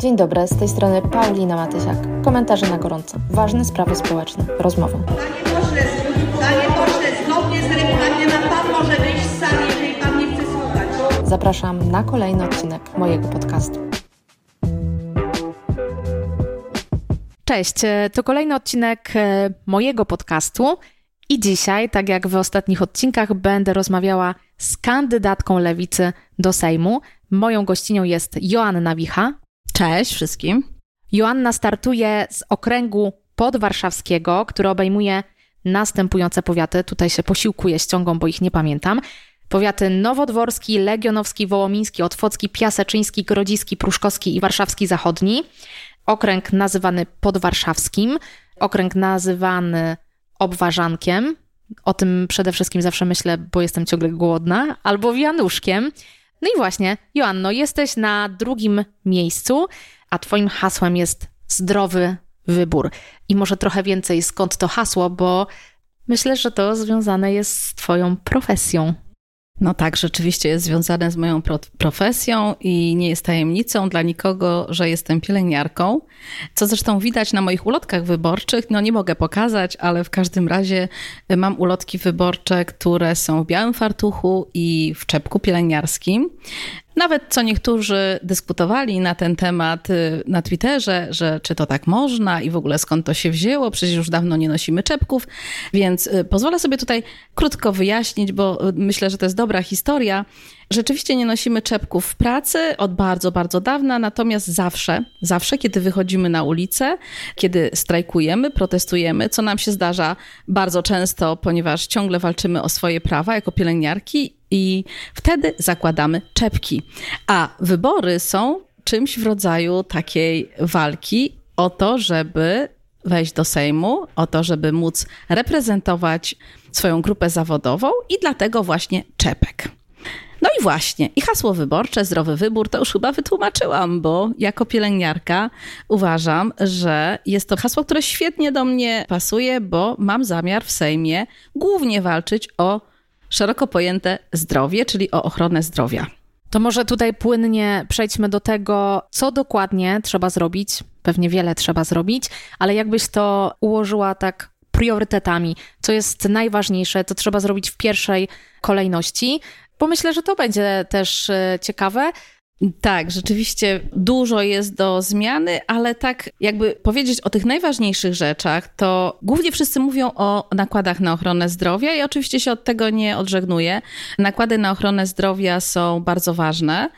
Dzień dobry, z tej strony Paulina Matysiak. Komentarze na gorąco. Ważne sprawy społeczne. Rozmowa. Panie pośle, panie pośle, zgodnie z regulaminem pan może wyjść z sali, jeżeli pan nie chce słuchać. Zapraszam na kolejny odcinek mojego podcastu. Cześć, to kolejny odcinek e, mojego podcastu. I dzisiaj, tak jak w ostatnich odcinkach, będę rozmawiała z kandydatką lewicy do Sejmu. Moją gościnią jest Joanna Wicha. Cześć wszystkim. Joanna startuje z okręgu podwarszawskiego, który obejmuje następujące powiaty. Tutaj się posiłkuję ściągą, bo ich nie pamiętam. Powiaty nowodworski, legionowski, wołomiński, otwocki, piaseczyński, grodziski, pruszkowski i warszawski zachodni. Okręg nazywany podwarszawskim. Okręg nazywany obwarzankiem. O tym przede wszystkim zawsze myślę, bo jestem ciągle głodna. Albo wianuszkiem. No i właśnie, Joanno, jesteś na drugim miejscu, a Twoim hasłem jest zdrowy wybór. I może trochę więcej skąd to hasło, bo myślę, że to związane jest z Twoją profesją. No tak, rzeczywiście jest związane z moją profesją i nie jest tajemnicą dla nikogo, że jestem pielęgniarką. Co zresztą widać na moich ulotkach wyborczych. No nie mogę pokazać, ale w każdym razie mam ulotki wyborcze, które są w białym fartuchu i w czepku pielęgniarskim. Nawet co niektórzy dyskutowali na ten temat y, na Twitterze, że czy to tak można i w ogóle skąd to się wzięło, przecież już dawno nie nosimy czepków, więc y, pozwolę sobie tutaj krótko wyjaśnić, bo y, myślę, że to jest dobra historia. Rzeczywiście nie nosimy czepków w pracy od bardzo, bardzo dawna, natomiast zawsze, zawsze, kiedy wychodzimy na ulicę, kiedy strajkujemy, protestujemy, co nam się zdarza bardzo często, ponieważ ciągle walczymy o swoje prawa jako pielęgniarki i wtedy zakładamy czepki. A wybory są czymś w rodzaju takiej walki o to, żeby wejść do Sejmu, o to, żeby móc reprezentować swoją grupę zawodową i dlatego właśnie czepek. No i właśnie, i hasło wyborcze, zdrowy wybór, to już chyba wytłumaczyłam, bo jako pielęgniarka uważam, że jest to hasło, które świetnie do mnie pasuje, bo mam zamiar w Sejmie głównie walczyć o szeroko pojęte zdrowie, czyli o ochronę zdrowia. To może tutaj płynnie przejdźmy do tego, co dokładnie trzeba zrobić. Pewnie wiele trzeba zrobić, ale jakbyś to ułożyła tak priorytetami, co jest najważniejsze, to trzeba zrobić w pierwszej kolejności, bo myślę, że to będzie też e, ciekawe. Tak, rzeczywiście dużo jest do zmiany, ale tak jakby powiedzieć o tych najważniejszych rzeczach, to głównie wszyscy mówią o nakładach na ochronę zdrowia i oczywiście się od tego nie odżegnuję. Nakłady na ochronę zdrowia są bardzo ważne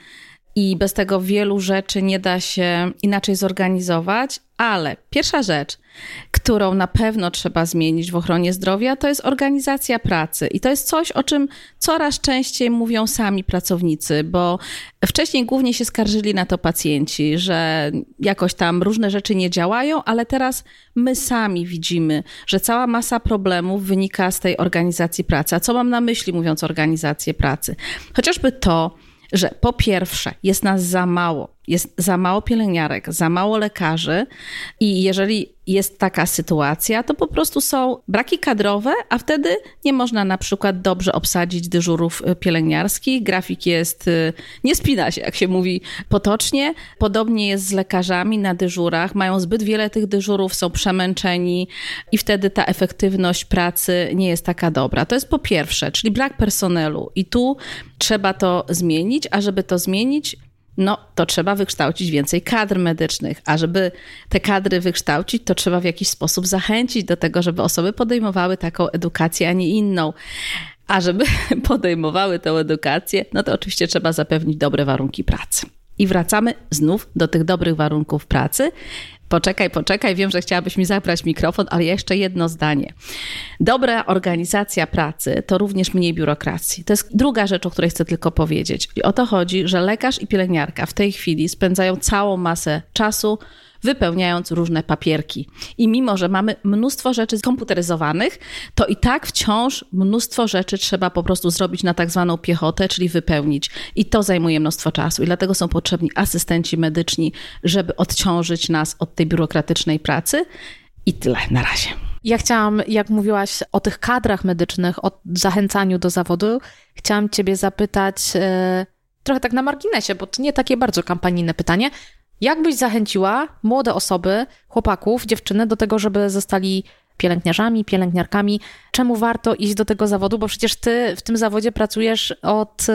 i bez tego wielu rzeczy nie da się inaczej zorganizować, ale pierwsza rzecz, którą na pewno trzeba zmienić w ochronie zdrowia, to jest organizacja pracy. I to jest coś, o czym coraz częściej mówią sami pracownicy, bo wcześniej głównie się skarżyli na to pacjenci, że jakoś tam różne rzeczy nie działają, ale teraz my sami widzimy, że cała masa problemów wynika z tej organizacji pracy. A co mam na myśli, mówiąc organizację pracy? Chociażby to, że po pierwsze jest nas za mało, jest za mało pielęgniarek, za mało lekarzy i jeżeli jest taka sytuacja, to po prostu są braki kadrowe, a wtedy nie można na przykład dobrze obsadzić dyżurów y, pielęgniarskich. Grafik jest, y, nie spina się, jak się mówi potocznie. Podobnie jest z lekarzami na dyżurach. Mają zbyt wiele tych dyżurów, są przemęczeni i wtedy ta efektywność pracy nie jest taka dobra. To jest po pierwsze, czyli brak personelu i tu trzeba to zmienić, a żeby to zmienić, no to trzeba wykształcić więcej kadr medycznych, a żeby te kadry wykształcić, to trzeba w jakiś sposób zachęcić do tego, żeby osoby podejmowały taką edukację, a nie inną. A żeby podejmowały tę edukację, no to oczywiście trzeba zapewnić dobre warunki pracy. I wracamy znów do tych dobrych warunków pracy, Poczekaj, poczekaj, wiem, że chciałabyś mi zabrać mikrofon, ale jeszcze jedno zdanie. Dobra organizacja pracy to również mniej biurokracji. To jest druga rzecz, o której chcę tylko powiedzieć. I o to chodzi, że lekarz i pielęgniarka w tej chwili spędzają całą masę czasu wypełniając różne papierki. I mimo, że mamy mnóstwo rzeczy skomputeryzowanych, to i tak wciąż mnóstwo rzeczy trzeba po prostu zrobić na tak zwaną piechotę, czyli wypełnić. I to zajmuje mnóstwo czasu. I dlatego są potrzebni asystenci medyczni, żeby odciążyć nas od tej biurokratycznej pracy. I tyle na razie. Ja chciałam, jak mówiłaś o tych kadrach medycznych, o zachęcaniu do zawodu, chciałam Ciebie zapytać, yy, trochę tak na marginesie, bo to nie takie bardzo kampanijne pytanie, Jak byś zachęciła młode osoby, chłopaków, dziewczyny do tego, żeby zostali pielęgniarzami, pielęgniarkami. Czemu warto iść do tego zawodu? Bo przecież ty w tym zawodzie pracujesz od,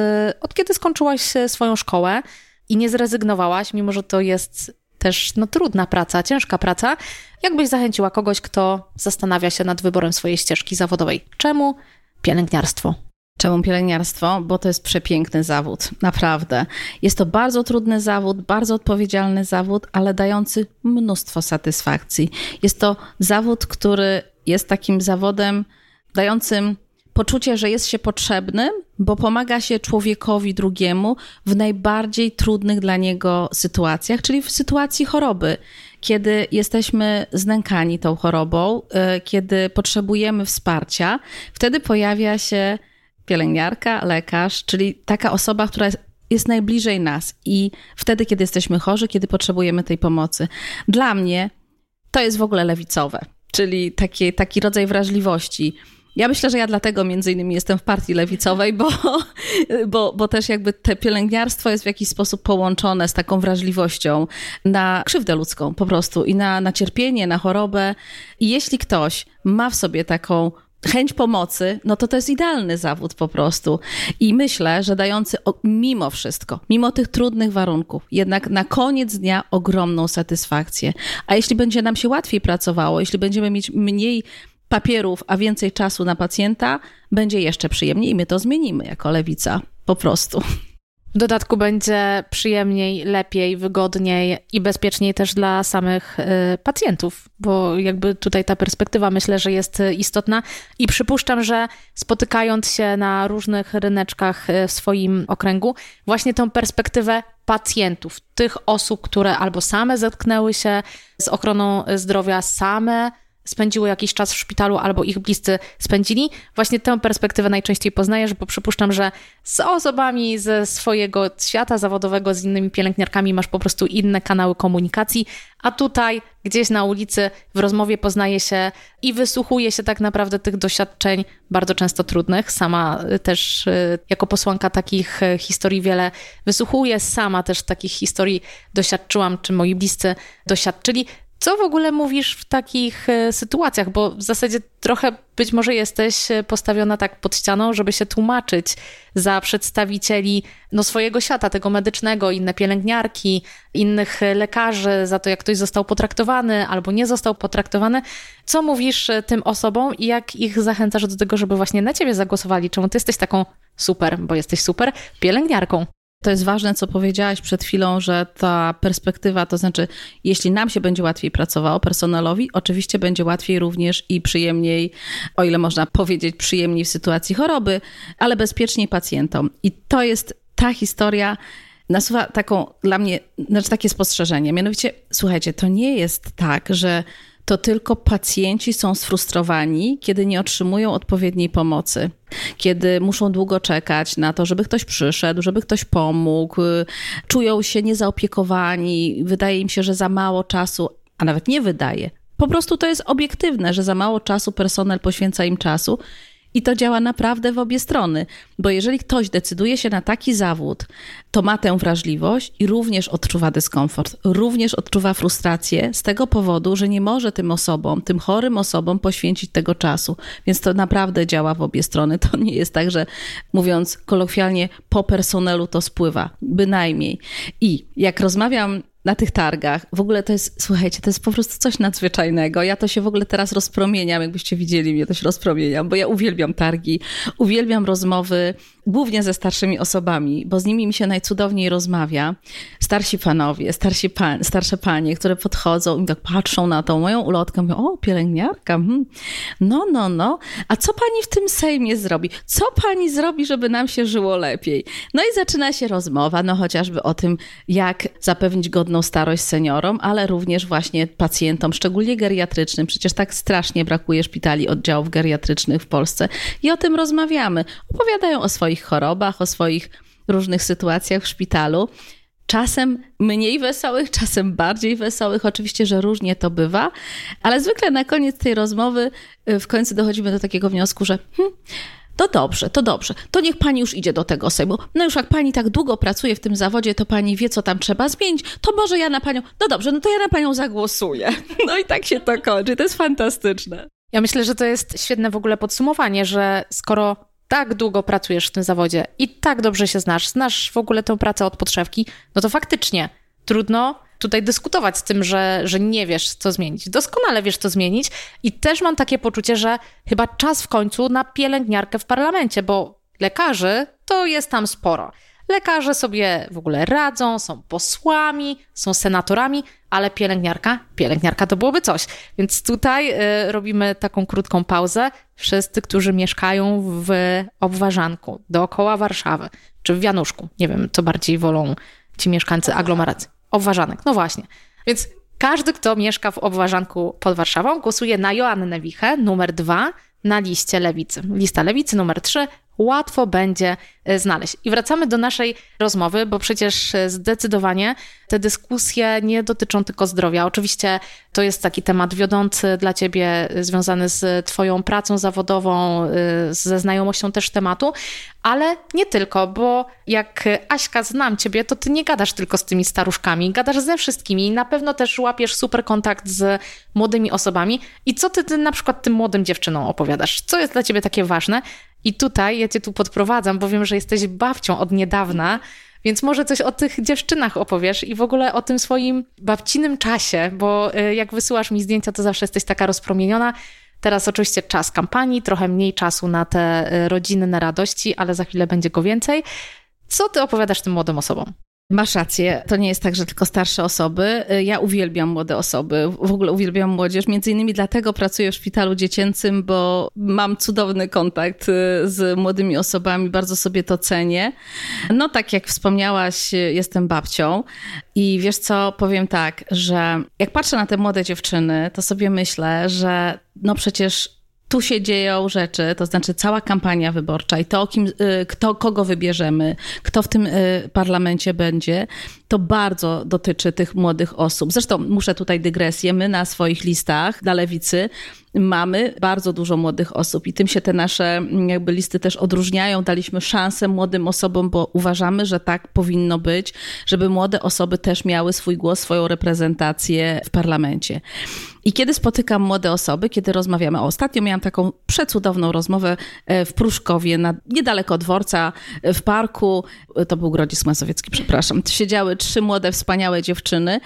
od kiedy skończyłaś swoją szkołę i nie zrezygnowałaś, mimo że to jest też no, trudna praca, ciężka praca. Jak byś zachęciła kogoś, kto zastanawia się nad wyborem swojej ścieżki zawodowej? Czemu pielęgniarstwo? Czemu pielęgniarstwo? Bo to jest przepiękny zawód, naprawdę. Jest to bardzo trudny zawód, bardzo odpowiedzialny zawód, ale dający mnóstwo satysfakcji. Jest to zawód, który jest takim zawodem dającym poczucie, że jest się potrzebnym, bo pomaga się człowiekowi drugiemu w najbardziej trudnych dla niego sytuacjach, czyli w sytuacji choroby, kiedy jesteśmy znękani tą chorobą, y, kiedy potrzebujemy wsparcia, wtedy pojawia się pielęgniarka, lekarz, czyli taka osoba, która jest, jest najbliżej nas i wtedy, kiedy jesteśmy chorzy, kiedy potrzebujemy tej pomocy. Dla mnie to jest w ogóle lewicowe, czyli taki, rodzaj wrażliwości. Ja myślę, że ja dlatego między innymi jestem w partii lewicowej, bo, bo, bo też jakby te pielęgniarstwo jest w jakiś sposób połączone z taką wrażliwością na krzywdę ludzką po prostu i na, na cierpienie, na chorobę. I jeśli ktoś ma w sobie taką chęć pomocy, no to to jest idealny zawód po prostu. I myślę, że dający mimo wszystko, mimo tych trudnych warunków, jednak na koniec dnia ogromną satysfakcję. A jeśli będzie nam się łatwiej pracowało, jeśli będziemy mieć mniej papierów, a więcej czasu na pacjenta, będzie jeszcze przyjemniej i my to zmienimy jako lewica. Po prostu. W dodatku będzie przyjemniej, lepiej, wygodniej i bezpieczniej też dla samych y, pacjentów, bo jakby tutaj ta perspektywa myślę, że jest istotna. I przypuszczam, że spotykając się na różnych ryneczkach y, w swoim okręgu, właśnie tą perspektywę pacjentów, tych osób, które albo same zetknęły się z ochroną zdrowia, same spędziły jakiś czas w szpitalu albo ich bliscy spędzili. Właśnie tę perspektywę najczęściej poznajesz, bo przypuszczam, że z osobami ze swojego świata zawodowego, z innymi pielęgniarkami masz po prostu inne kanały komunikacji, a tutaj gdzieś na ulicy w rozmowie poznaje się i wysłuchuje się tak naprawdę tych doświadczeń bardzo często trudnych. Sama też y, jako posłanka takich y, historii wiele wysłuchuję, sama też takich historii doświadczyłam, czy moi bliscy doświadczyli. Co w ogóle mówisz w takich e, sytuacjach? Bo w zasadzie trochę być może jesteś e, postawiona tak pod ścianą, żeby się tłumaczyć za przedstawicieli no, swojego świata, tego medycznego, inne pielęgniarki, innych e, lekarzy, za to, jak ktoś został potraktowany albo nie został potraktowany. Co mówisz tym osobom i jak ich zachęcasz do tego, żeby właśnie na ciebie zagłosowali? Czemu ty jesteś taką super, bo jesteś super pielęgniarką? To jest ważne, co powiedziałaś przed chwilą, że ta perspektywa, to znaczy, jeśli nam się będzie łatwiej pracowało, personelowi, oczywiście będzie łatwiej również i przyjemniej, o ile można powiedzieć, przyjemniej w sytuacji choroby, ale bezpieczniej pacjentom. I to jest ta historia, nasuwa taką dla mnie, znaczy takie spostrzeżenie. Mianowicie, słuchajcie, to nie jest tak, że to tylko pacjenci są sfrustrowani, kiedy nie otrzymują odpowiedniej pomocy, kiedy muszą długo czekać na to, żeby ktoś przyszedł, żeby ktoś pomógł, czują się niezaopiekowani, wydaje im się, że za mało czasu, a nawet nie wydaje. Po prostu to jest obiektywne, że za mało czasu personel poświęca im czasu i to działa naprawdę w obie strony, bo jeżeli ktoś decyduje się na taki zawód, to ma tę wrażliwość i również odczuwa dyskomfort, również odczuwa frustrację z tego powodu, że nie może tym osobom, tym chorym osobom poświęcić tego czasu. Więc to naprawdę działa w obie strony. To nie jest tak, że mówiąc kolokwialnie, po personelu to spływa, bynajmniej. I jak rozmawiam na tych targach. W ogóle to jest, słuchajcie, to jest po prostu coś nadzwyczajnego. Ja to się w ogóle teraz rozpromieniam, jakbyście widzieli mnie, to się rozpromieniam, bo ja uwielbiam targi, uwielbiam rozmowy głównie ze starszymi osobami, bo z nimi mi się najcudowniej rozmawia. Starsi panowie, starsi pan, starsze panie, które podchodzą i tak patrzą na tą moją ulotkę, mówią, o, pielęgniarka, hmm. no, no, no, a co pani w tym Sejmie zrobi? Co pani zrobi, żeby nam się żyło lepiej? No i zaczyna się rozmowa, no chociażby o tym, jak zapewnić godną starość seniorom, ale również właśnie pacjentom, szczególnie geriatrycznym. Przecież tak strasznie brakuje szpitali, oddziałów geriatrycznych w Polsce i o tym rozmawiamy. Opowiadają o swoich swoich chorobach, o swoich różnych sytuacjach w szpitalu. Czasem mniej wesołych, czasem bardziej wesołych. Oczywiście, że różnie to bywa, ale zwykle na koniec tej rozmowy y, w końcu dochodzimy do takiego wniosku, że hmm, To dobrze, to dobrze. To niech pani już idzie do tego Sejmu. No już jak pani tak długo pracuje w tym zawodzie, to pani wie, co tam trzeba zmienić, to może ja na panią. No dobrze, no to ja na panią zagłosuję. No i tak się to kończy. To jest fantastyczne. Ja myślę, że to jest świetne w ogóle podsumowanie, że skoro tak długo pracujesz w tym zawodzie i tak dobrze się znasz, znasz w ogóle tę pracę od podszewki, no to faktycznie trudno tutaj dyskutować z tym, że, że nie wiesz, co zmienić. Doskonale wiesz, co zmienić i też mam takie poczucie, że chyba czas w końcu na pielęgniarkę w parlamencie, bo lekarzy to jest tam sporo. Lekarze sobie w ogóle radzą, są posłami, są senatorami, ale pielęgniarka, pielęgniarka to byłoby coś. Więc tutaj y, robimy taką krótką pauzę. Wszyscy, którzy mieszkają w Obwarzanku, dookoła Warszawy, czy w Januszku, nie wiem, co bardziej wolą ci mieszkańcy aglomeracji. Obwarzanek, no właśnie. Więc każdy, kto mieszka w Obwarzanku pod Warszawą, głosuje na Joannę Wichę, numer dwa na liście lewicy. Lista lewicy numer trzy łatwo będzie e, znaleźć. I wracamy do naszej rozmowy, bo przecież e, zdecydowanie te dyskusje nie dotyczą tylko zdrowia. Oczywiście to jest taki temat wiodący dla ciebie, e, związany z twoją pracą zawodową, ze znajomością też tematu, ale nie tylko, bo jak Aśka znam ciebie, to ty nie gadasz tylko z tymi staruszkami, gadasz ze wszystkimi i na pewno też łapiesz super kontakt z młodymi osobami. I co ty, ty na przykład tym młodym dziewczynom opowiadasz? Co jest dla ciebie takie ważne? I tutaj ja cię tu podprowadzam, bo wiem, że jesteś babcią od niedawna, więc może coś o tych dziewczynach opowiesz i w ogóle o tym swoim babcinym czasie, bo y, jak wysyłasz mi zdjęcia, to zawsze jesteś taka rozpromieniona. Teraz oczywiście czas kampanii, trochę mniej czasu na te y, rodzinne radości, ale za chwilę będzie go więcej. Co ty opowiadasz tym młodym osobom? Masz rację, to nie jest tak, że tylko starsze osoby. Ja uwielbiam młode osoby, w ogóle uwielbiam młodzież. Między innymi dlatego pracuję w szpitalu dziecięcym, bo mam cudowny kontakt y, z młodymi osobami, bardzo sobie to cenię. No tak jak wspomniałaś, jestem babcią i wiesz co, powiem tak, że jak patrzę na te młode dziewczyny, to sobie myślę, że no przecież tu się dzieją rzeczy, to znaczy cała kampania wyborcza i to, kim, y, kto, kogo wybierzemy, kto w tym y, parlamencie będzie, to bardzo dotyczy tych młodych osób. Zresztą muszę tutaj dygresję. My na swoich listach dla lewicy mamy bardzo dużo młodych osób i tym się te nasze mm, jakby listy też odróżniają. Daliśmy szansę młodym osobom, bo uważamy, że tak powinno być, żeby młode osoby też miały swój głos, swoją reprezentację w parlamencie. I kiedy spotykam młode osoby, kiedy rozmawiamy, o ostatnio miałam taką przecudowną rozmowę e, w Pruszkowie, na, niedaleko dworca, e, w parku, e, to był Grodzisk Mazowiecki, przepraszam, siedziały trzy młode, wspaniałe dziewczyny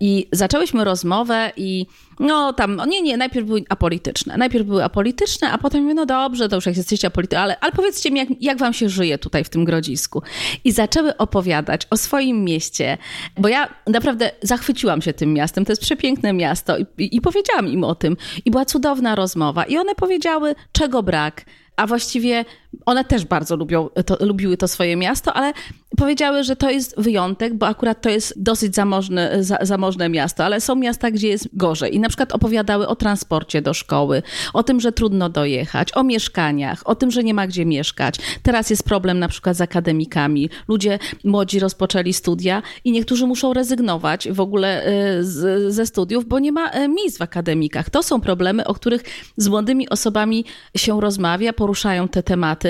i zaczęłyśmy rozmowę i no tam, nie, nie, najpierw były apolityczne. Najpierw były apolityczne, a potem no dobrze, to już jak jesteście apolityczne, ale, ale powiedzcie mi, jak, jak wam się żyje tutaj w tym Grodzisku. I zaczęły opowiadać o swoim mieście, bo ja naprawdę zachwyciłam się tym miastem. To jest przepiękne miasto i, i, i powiedziałam im o tym. I była cudowna rozmowa. I one powiedziały, czego brak, a właściwie one też bardzo lubią to, lubiły to swoje miasto, ale powiedziały, że to jest wyjątek, bo akurat to jest dosyć zamożne, za, zamożne miasto, ale są miasta, gdzie jest gorzej. I na przykład opowiadały o transporcie do szkoły, o tym, że trudno dojechać, o mieszkaniach, o tym, że nie ma gdzie mieszkać. Teraz jest problem na przykład z akademikami. Ludzie młodzi rozpoczęli studia i niektórzy muszą rezygnować w ogóle e, z, ze studiów, bo nie ma e, miejsc w akademikach. To są problemy, o których z młodymi osobami się rozmawia, poruszają te tematy.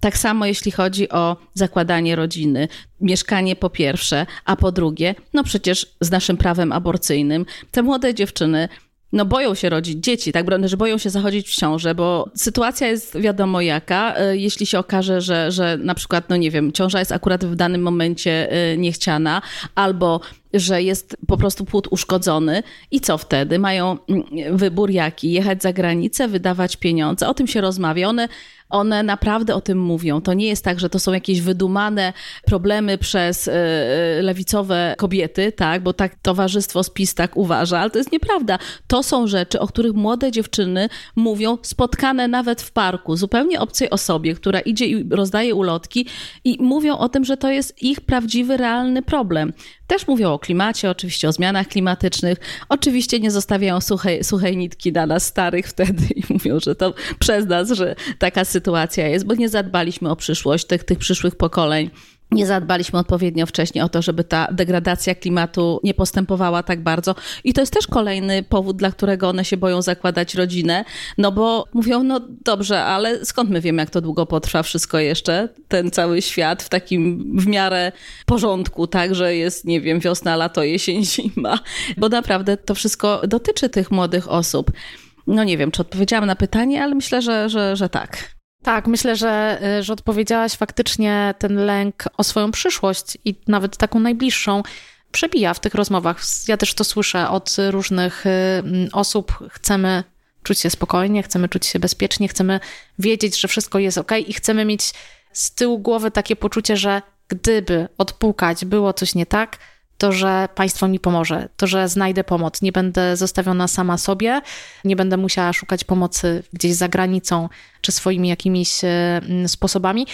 Tak samo jeśli chodzi o zakładanie rodziny. Mieszkanie po pierwsze, a po drugie, no przecież z naszym prawem aborcyjnym te młode dziewczyny no boją się rodzić dzieci, tak, że boją się zachodzić w ciążę, bo sytuacja jest wiadomo jaka, e, jeśli się okaże, że, że na przykład, no nie wiem, ciąża jest akurat w danym momencie e, niechciana, albo że jest po prostu płód uszkodzony i co wtedy? Mają mm, wybór jaki? Jechać za granicę, wydawać pieniądze. O tym się rozmawia. One one naprawdę o tym mówią. To nie jest tak, że to są jakieś wydumane problemy przez e, e, lewicowe kobiety, tak, bo tak towarzystwo spis tak uważa, ale to jest nieprawda. To są rzeczy, o których młode dziewczyny mówią, spotkane nawet w parku, zupełnie obcej osobie, która idzie i rozdaje ulotki i mówią o tym, że to jest ich prawdziwy, realny problem. Też mówią o klimacie, oczywiście o zmianach klimatycznych. Oczywiście nie zostawiają suchej, suchej nitki na nas starych wtedy i mówią, że to przez nas, że taka sytuacja jest, bo nie zadbaliśmy o przyszłość tych, tych przyszłych pokoleń. Nie zadbaliśmy odpowiednio wcześniej o to, żeby ta degradacja klimatu nie postępowała tak bardzo. I to jest też kolejny powód, dla którego one się boją zakładać rodzinę, no bo mówią, no dobrze, ale skąd my wiemy, jak to długo potrwa wszystko jeszcze, ten cały świat w takim w miarę porządku, tak, że jest, nie wiem, wiosna, lato, jesień, zima, bo naprawdę to wszystko dotyczy tych młodych osób. No nie wiem, czy odpowiedziałam na pytanie, ale myślę, że, że, że tak. Tak, myślę, że, y, że odpowiedziałaś faktycznie ten lęk o swoją przyszłość i nawet taką najbliższą przebija w tych rozmowach. Ja też to słyszę od różnych y, mm, osób. Chcemy czuć się spokojnie, chcemy czuć się bezpiecznie, chcemy wiedzieć, że wszystko jest ok i chcemy mieć z tyłu głowy takie poczucie, że gdyby odpukać było coś nie tak, to, że państwo mi pomoże, to, że znajdę pomoc, nie będę zostawiona sama sobie, nie będę musiała szukać pomocy gdzieś za granicą czy swoimi jakimiś e, sposobami.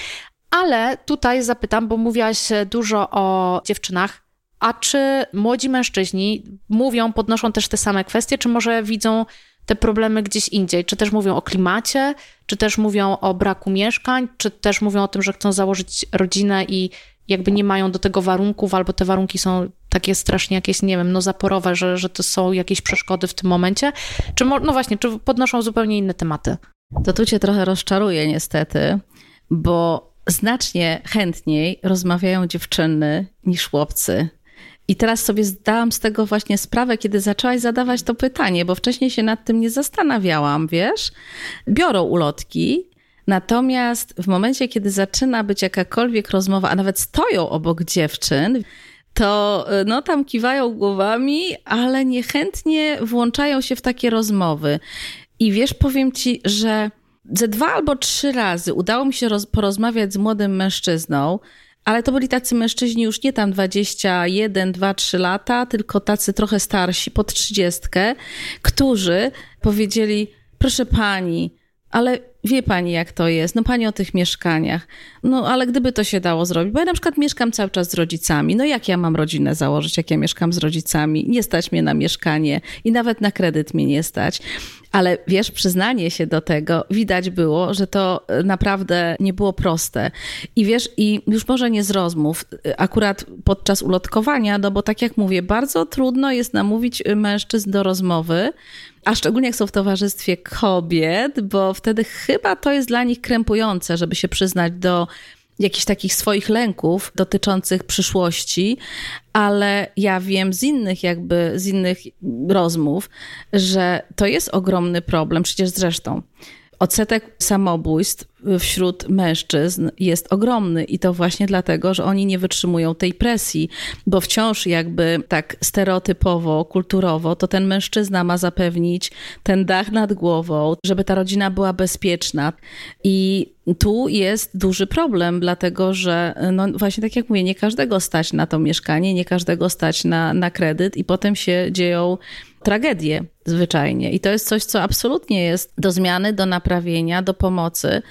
Ale tutaj zapytam, bo mówiłaś dużo o dziewczynach, a czy młodzi mężczyźni mówią, podnoszą też te same kwestie, czy może widzą te problemy gdzieś indziej? Czy też mówią o klimacie, czy też mówią o braku mieszkań, czy też mówią o tym, że chcą założyć rodzinę i jakby nie mają do tego warunków, albo te warunki są takie strasznie jakieś, nie wiem, no zaporowe, że, że to są jakieś przeszkody w tym momencie, czy no właśnie, czy podnoszą zupełnie inne tematy? To tu cię trochę rozczaruje niestety, bo znacznie chętniej rozmawiają dziewczyny niż chłopcy. I teraz sobie zdałam z tego właśnie sprawę, kiedy zaczęłaś zadawać to pytanie, bo wcześniej się nad tym nie zastanawiałam, wiesz? Biorą ulotki Natomiast w momencie, kiedy zaczyna być jakakolwiek rozmowa, a nawet stoją obok dziewczyn, to y, no tam kiwają głowami, ale niechętnie włączają się w takie rozmowy. I wiesz, powiem ci, że ze dwa albo trzy razy udało mi się roz, porozmawiać z młodym mężczyzną, ale to byli tacy mężczyźni już nie tam 21, 2, 3 lata, tylko tacy trochę starsi, pod trzydziestkę, którzy powiedzieli: Proszę pani, ale wie pani, jak to jest. No pani o tych mieszkaniach. No ale gdyby to się dało zrobić, bo ja na przykład mieszkam cały czas z rodzicami. No jak ja mam rodzinę założyć, jak ja mieszkam z rodzicami? Nie stać mnie na mieszkanie i nawet na kredyt mnie nie stać. Ale wiesz, przyznanie się do tego, widać było, że to naprawdę nie było proste. I wiesz, i już może nie z rozmów, akurat podczas ulotkowania, no bo tak jak mówię, bardzo trudno jest namówić mężczyzn do rozmowy, a szczególnie jak są w towarzystwie kobiet, bo wtedy chyba to jest dla nich krępujące, żeby się przyznać do jakichś takich swoich lęków dotyczących przyszłości, ale ja wiem z innych jakby, z innych rozmów, że to jest ogromny problem, przecież zresztą odsetek samobójstw wśród mężczyzn jest ogromny i to właśnie dlatego, że oni nie wytrzymują tej presji, bo wciąż jakby tak stereotypowo, kulturowo, to ten mężczyzna ma zapewnić ten dach nad głową, żeby ta rodzina była bezpieczna. I tu jest duży problem, dlatego że, no właśnie tak jak mówię, nie każdego stać na to mieszkanie, nie każdego stać na, na kredyt, i potem się dzieją tragedie zwyczajnie. I to jest coś, co absolutnie jest do zmiany, do naprawienia, do pomocy.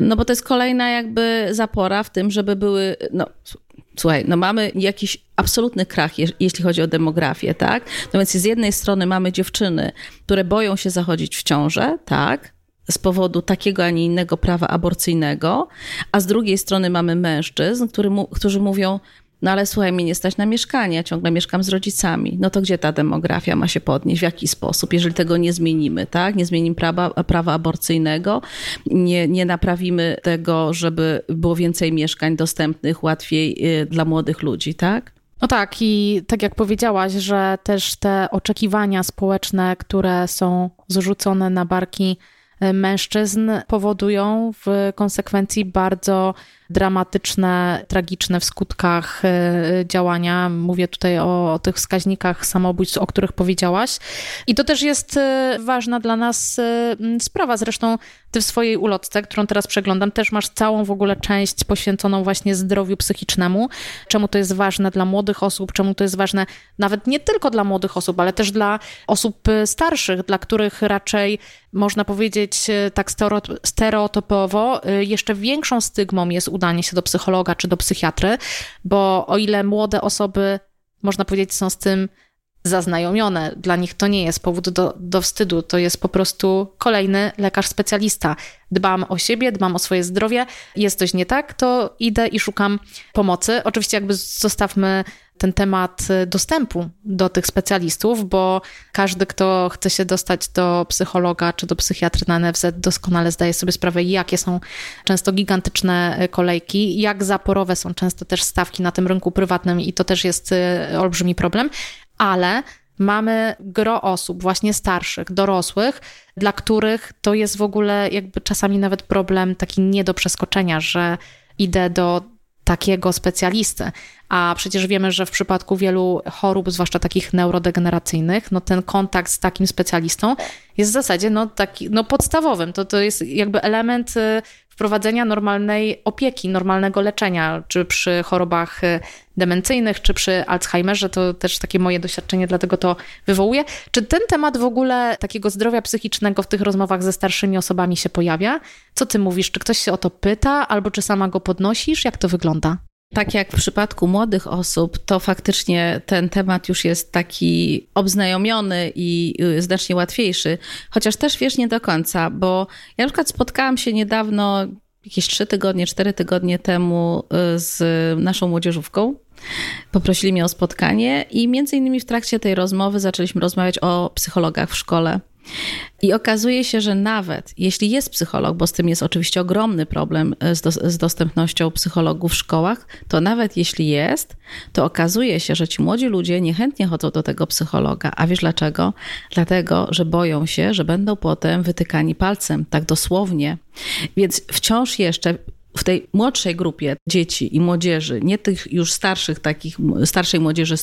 No bo to jest kolejna jakby zapora w tym, żeby były, no słuchaj, no mamy jakiś absolutny krach, jeśli chodzi o demografię, tak? No więc z jednej strony mamy dziewczyny, które boją się zachodzić w ciążę, tak? Z powodu takiego, a nie innego prawa aborcyjnego, a z drugiej strony mamy mężczyzn, którzy mówią, no ale słuchaj, mnie nie stać na mieszkanie, ciągle mieszkam z rodzicami. No to gdzie ta demografia ma się podnieść? W jaki sposób? Jeżeli tego nie zmienimy, tak? Nie zmienimy prawa, prawa aborcyjnego, nie, nie naprawimy tego, żeby było więcej mieszkań dostępnych łatwiej y, dla młodych ludzi, tak? No tak, i tak jak powiedziałaś, że też te oczekiwania społeczne, które są zrzucone na barki mężczyzn, powodują w konsekwencji bardzo dramatyczne, tragiczne w skutkach e, działania. Mówię tutaj o, o tych wskaźnikach samobójstw, o których powiedziałaś. I to też jest e, ważna dla nas e, sprawa. Zresztą ty w swojej ulotce, którą teraz przeglądam, też masz całą w ogóle część poświęconą właśnie zdrowiu psychicznemu. Czemu to jest ważne dla młodych osób, czemu to jest ważne nawet nie tylko dla młodych osób, ale też dla osób starszych, dla których raczej można powiedzieć tak stereotypowo jeszcze większą stygmą jest udanie się do psychologa czy do psychiatry, bo o ile młode osoby, można powiedzieć, są z tym zaznajomione. Dla nich to nie jest powód do, do wstydu, to jest po prostu kolejny lekarz specjalista. Dbam o siebie, dbam o swoje zdrowie. Jest coś nie tak, to idę i szukam pomocy. Oczywiście, jakby zostawmy ten temat dostępu do tych specjalistów, bo każdy, kto chce się dostać do psychologa czy do psychiatry na NFZ, doskonale zdaje sobie sprawę, jakie są często gigantyczne kolejki, jak zaporowe są często też stawki na tym rynku prywatnym i to też jest y, olbrzymi problem, ale mamy gro osób, właśnie starszych, dorosłych, dla których to jest w ogóle jakby czasami nawet problem taki nie do przeskoczenia, że idę do takiego specjalisty. A przecież wiemy, że w przypadku wielu chorób, zwłaszcza takich neurodegeneracyjnych, no ten kontakt z takim specjalistą jest w zasadzie no, taki, no podstawowym. To, to jest jakby element y, wprowadzenia normalnej opieki, normalnego leczenia, czy przy chorobach y, demencyjnych, czy przy Alzheimerze. To też takie moje doświadczenie, dlatego to wywołuje. Czy ten temat w ogóle takiego zdrowia psychicznego w tych rozmowach ze starszymi osobami się pojawia? Co ty mówisz? Czy ktoś się o to pyta, albo czy sama go podnosisz? Jak to wygląda? Tak jak w przypadku młodych osób, to faktycznie ten temat już jest taki obznajomiony i y, znacznie łatwiejszy, chociaż też wiesz nie do końca, bo ja na przykład spotkałam się niedawno, jakieś trzy tygodnie, cztery tygodnie temu y, z naszą młodzieżówką. Poprosili mnie o spotkanie i między innymi w trakcie tej rozmowy zaczęliśmy rozmawiać o psychologach w szkole. I okazuje się, że nawet jeśli jest psycholog, bo z tym jest oczywiście ogromny problem e, z, do, z, dostępnością psychologów w szkołach, to nawet jeśli jest, to okazuje się, że ci młodzi ludzie niechętnie chodzą do tego psychologa. A wiesz dlaczego? Dlatego, że boją się, że będą potem wytykani palcem, tak dosłownie. Więc wciąż jeszcze w tej młodszej grupie dzieci i młodzieży, nie tych już starszych, takich starszej młodzieży,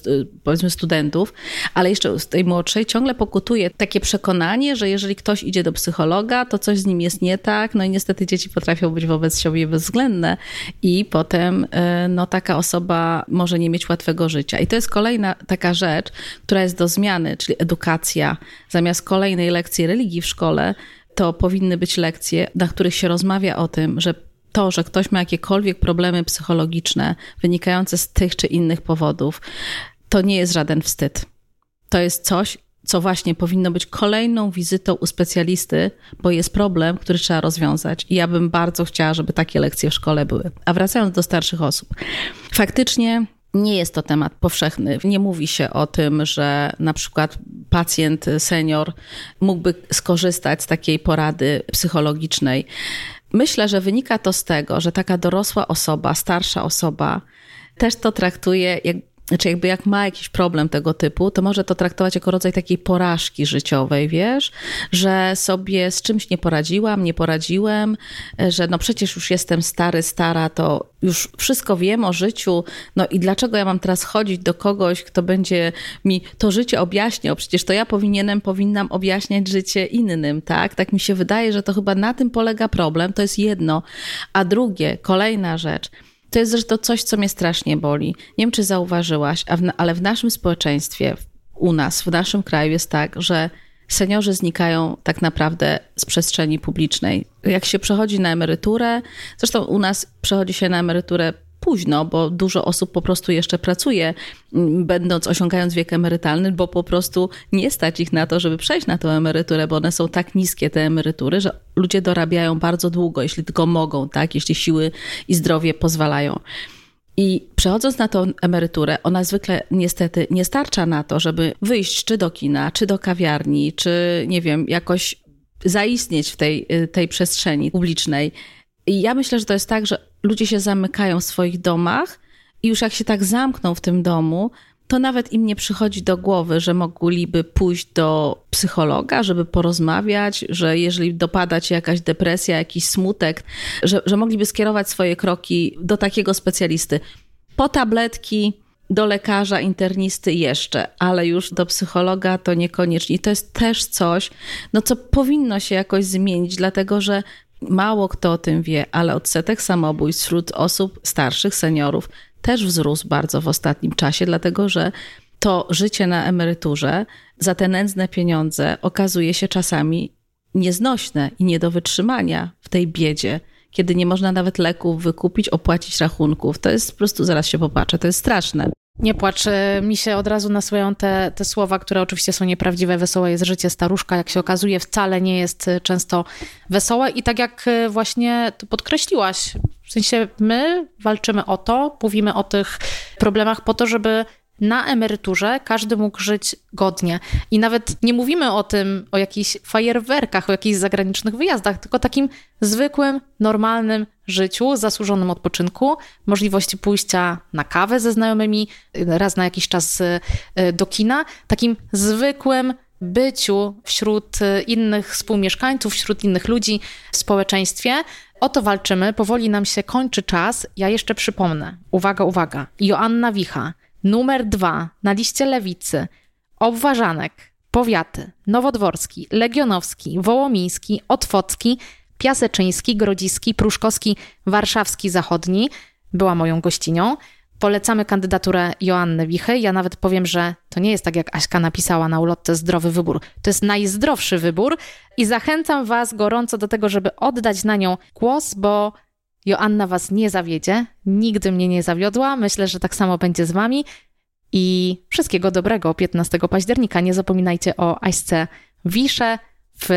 powiedzmy studentów, ale jeszcze z tej młodszej ciągle pokutuje takie przekonanie, że jeżeli ktoś idzie do psychologa, to coś z nim jest nie tak. No i niestety dzieci potrafią być wobec siebie bezwzględne i potem e, no, taka osoba może nie mieć łatwego życia. I to jest kolejna taka rzecz, która jest do zmiany, czyli edukacja. Zamiast kolejnej lekcji religii w szkole, to powinny być lekcje, na których się rozmawia o tym, że to, że ktoś ma jakiekolwiek problemy psychologiczne wynikające z tych czy innych powodów, to nie jest żaden wstyd. To jest coś, co właśnie powinno być kolejną wizytą u specjalisty, bo jest problem, który trzeba rozwiązać. I ja bym bardzo chciała, żeby takie lekcje w szkole były. A wracając do starszych osób. Faktycznie nie jest to temat powszechny. Nie mówi się o tym, że na przykład pacjent, senior mógłby skorzystać z takiej porady psychologicznej. Myślę, że wynika to z tego, że taka dorosła osoba, starsza osoba też to traktuje jak znaczy jakby jak ma jakiś problem tego typu, to może to traktować jako rodzaj takiej porażki życiowej, wiesz, że sobie z czymś nie poradziłam, nie poradziłem, że no przecież już jestem stary, stara, to już wszystko wiem o życiu, no i dlaczego ja mam teraz chodzić do kogoś, kto będzie mi to życie objaśniał? Przecież to ja powinienem, powinnam objaśniać życie innym, tak? Tak mi się wydaje, że to chyba na tym polega problem, to jest jedno. A drugie, kolejna rzecz – to jest zresztą coś, co mnie strasznie boli. Nie wiem, czy zauważyłaś, ale w naszym społeczeństwie, u nas, w naszym kraju jest tak, że seniorzy znikają tak naprawdę z przestrzeni publicznej. Jak się przechodzi na emeryturę, zresztą u nas przechodzi się na emeryturę późno, bo dużo osób po prostu jeszcze pracuje, będąc, osiągając wiek emerytalny, bo po prostu nie stać ich na to, żeby przejść na tę emeryturę, bo one są tak niskie, te emerytury, że ludzie dorabiają bardzo długo, jeśli tylko mogą, tak, jeśli siły i zdrowie pozwalają. I przechodząc na tą emeryturę, ona zwykle niestety nie starcza na to, żeby wyjść czy do kina, czy do kawiarni, czy nie wiem, jakoś zaistnieć w tej, tej przestrzeni publicznej. I ja myślę, że to jest tak, że ludzie się zamykają w swoich domach i już jak się tak zamkną w tym domu, to nawet im nie przychodzi do głowy, że mogliby pójść do psychologa, żeby porozmawiać, że jeżeli dopada ci jakaś depresja, jakiś smutek, że, że mogliby skierować swoje kroki do takiego specjalisty. Po tabletki, do lekarza, internisty jeszcze, ale już do psychologa to niekoniecznie. I to jest też coś, no co powinno się jakoś zmienić, dlatego że Mało kto o tym wie, ale odsetek samobójstw wśród osób starszych, seniorów też wzrósł bardzo w ostatnim czasie, dlatego że to życie na emeryturze za te nędzne pieniądze okazuje się czasami nieznośne i nie do wytrzymania w tej biedzie, kiedy nie można nawet leków wykupić, opłacić rachunków. To jest po prostu, zaraz się popatrzę, to jest straszne. Nie płacz, e, mi się od razu nasuwają te, te słowa, które oczywiście są nieprawdziwe. Wesołe jest życie staruszka, jak się okazuje, wcale nie jest e, często wesołe. I tak jak e, właśnie to podkreśliłaś, w sensie my walczymy o to, mówimy o tych problemach po to, żeby na emeryturze każdy mógł żyć godnie. I nawet nie mówimy o tym, o jakichś fajerwerkach, o jakichś zagranicznych wyjazdach, tylko takim zwykłym, normalnym życiu, zasłużonym odpoczynku, możliwości pójścia na kawę ze znajomymi, raz na jakiś czas y, do kina, takim zwykłym byciu wśród innych współmieszkańców, wśród innych ludzi w społeczeństwie. O to walczymy. Powoli nam się kończy czas. Ja jeszcze przypomnę. Uwaga, uwaga. Joanna Wicha Numer dwa na liście lewicy Obważanek, powiaty Nowodworski, Legionowski, Wołomiński, Otwocki, Piaseczyński, Grodziski, Pruszkowski, Warszawski Zachodni. Była moją gościnią. Polecamy kandydaturę Joanny Wichy. Ja nawet powiem, że to nie jest tak, jak Aśka napisała na ulotce zdrowy wybór. To jest najzdrowszy wybór i zachęcam Was gorąco do tego, żeby oddać na nią głos, bo Joanna Was nie zawiedzie, nigdy mnie nie zawiodła. Myślę, że tak samo będzie z Wami. I wszystkiego dobrego 15 października. Nie zapominajcie o Aśce Wisze w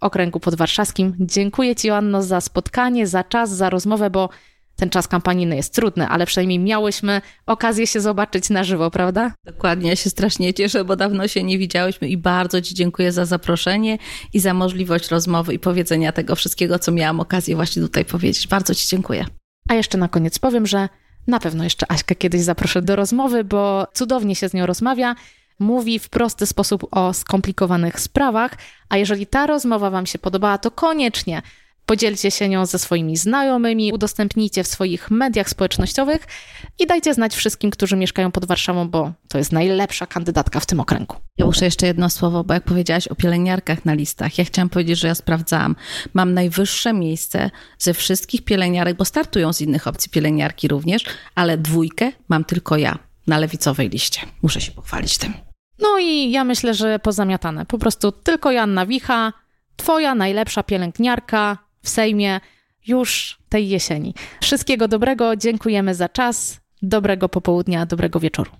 okręgu podwarszawskim. Dziękuję Ci, Joanno, za spotkanie, za czas, za rozmowę, bo ten czas kampanijny jest trudny, ale przynajmniej miałyśmy okazję się zobaczyć na żywo, prawda? Dokładnie, ja się strasznie cieszę, bo dawno się nie widziałyśmy i bardzo Ci dziękuję za zaproszenie i za możliwość rozmowy i powiedzenia tego wszystkiego, co miałam okazję właśnie tutaj powiedzieć. Bardzo Ci dziękuję. A jeszcze na koniec powiem, że na pewno jeszcze Aśkę kiedyś zaproszę do rozmowy, bo cudownie się z nią rozmawia. Mówi w prosty sposób o skomplikowanych sprawach, a jeżeli ta rozmowa Wam się podobała, to koniecznie Podzielcie się nią ze swoimi znajomymi, udostępnijcie w swoich mediach społecznościowych i dajcie znać wszystkim, którzy mieszkają pod Warszawą, bo to jest najlepsza kandydatka w tym okręgu. Ja muszę jeszcze jedno słowo, bo jak powiedziałaś o pielęgniarkach na listach, ja chciałam powiedzieć, że ja sprawdzałam. Mam najwyższe miejsce ze wszystkich pielęgniarek, bo startują z innych opcji pielęgniarki również, ale dwójkę mam tylko ja na lewicowej liście. Muszę się pochwalić tym. No i ja myślę, że pozamiatane. Po prostu tylko Janna Wicha, twoja najlepsza pielęgniarka, w Sejmie już tej jesieni. Wszystkiego dobrego, dziękujemy za czas, dobrego popołudnia, dobrego wieczoru.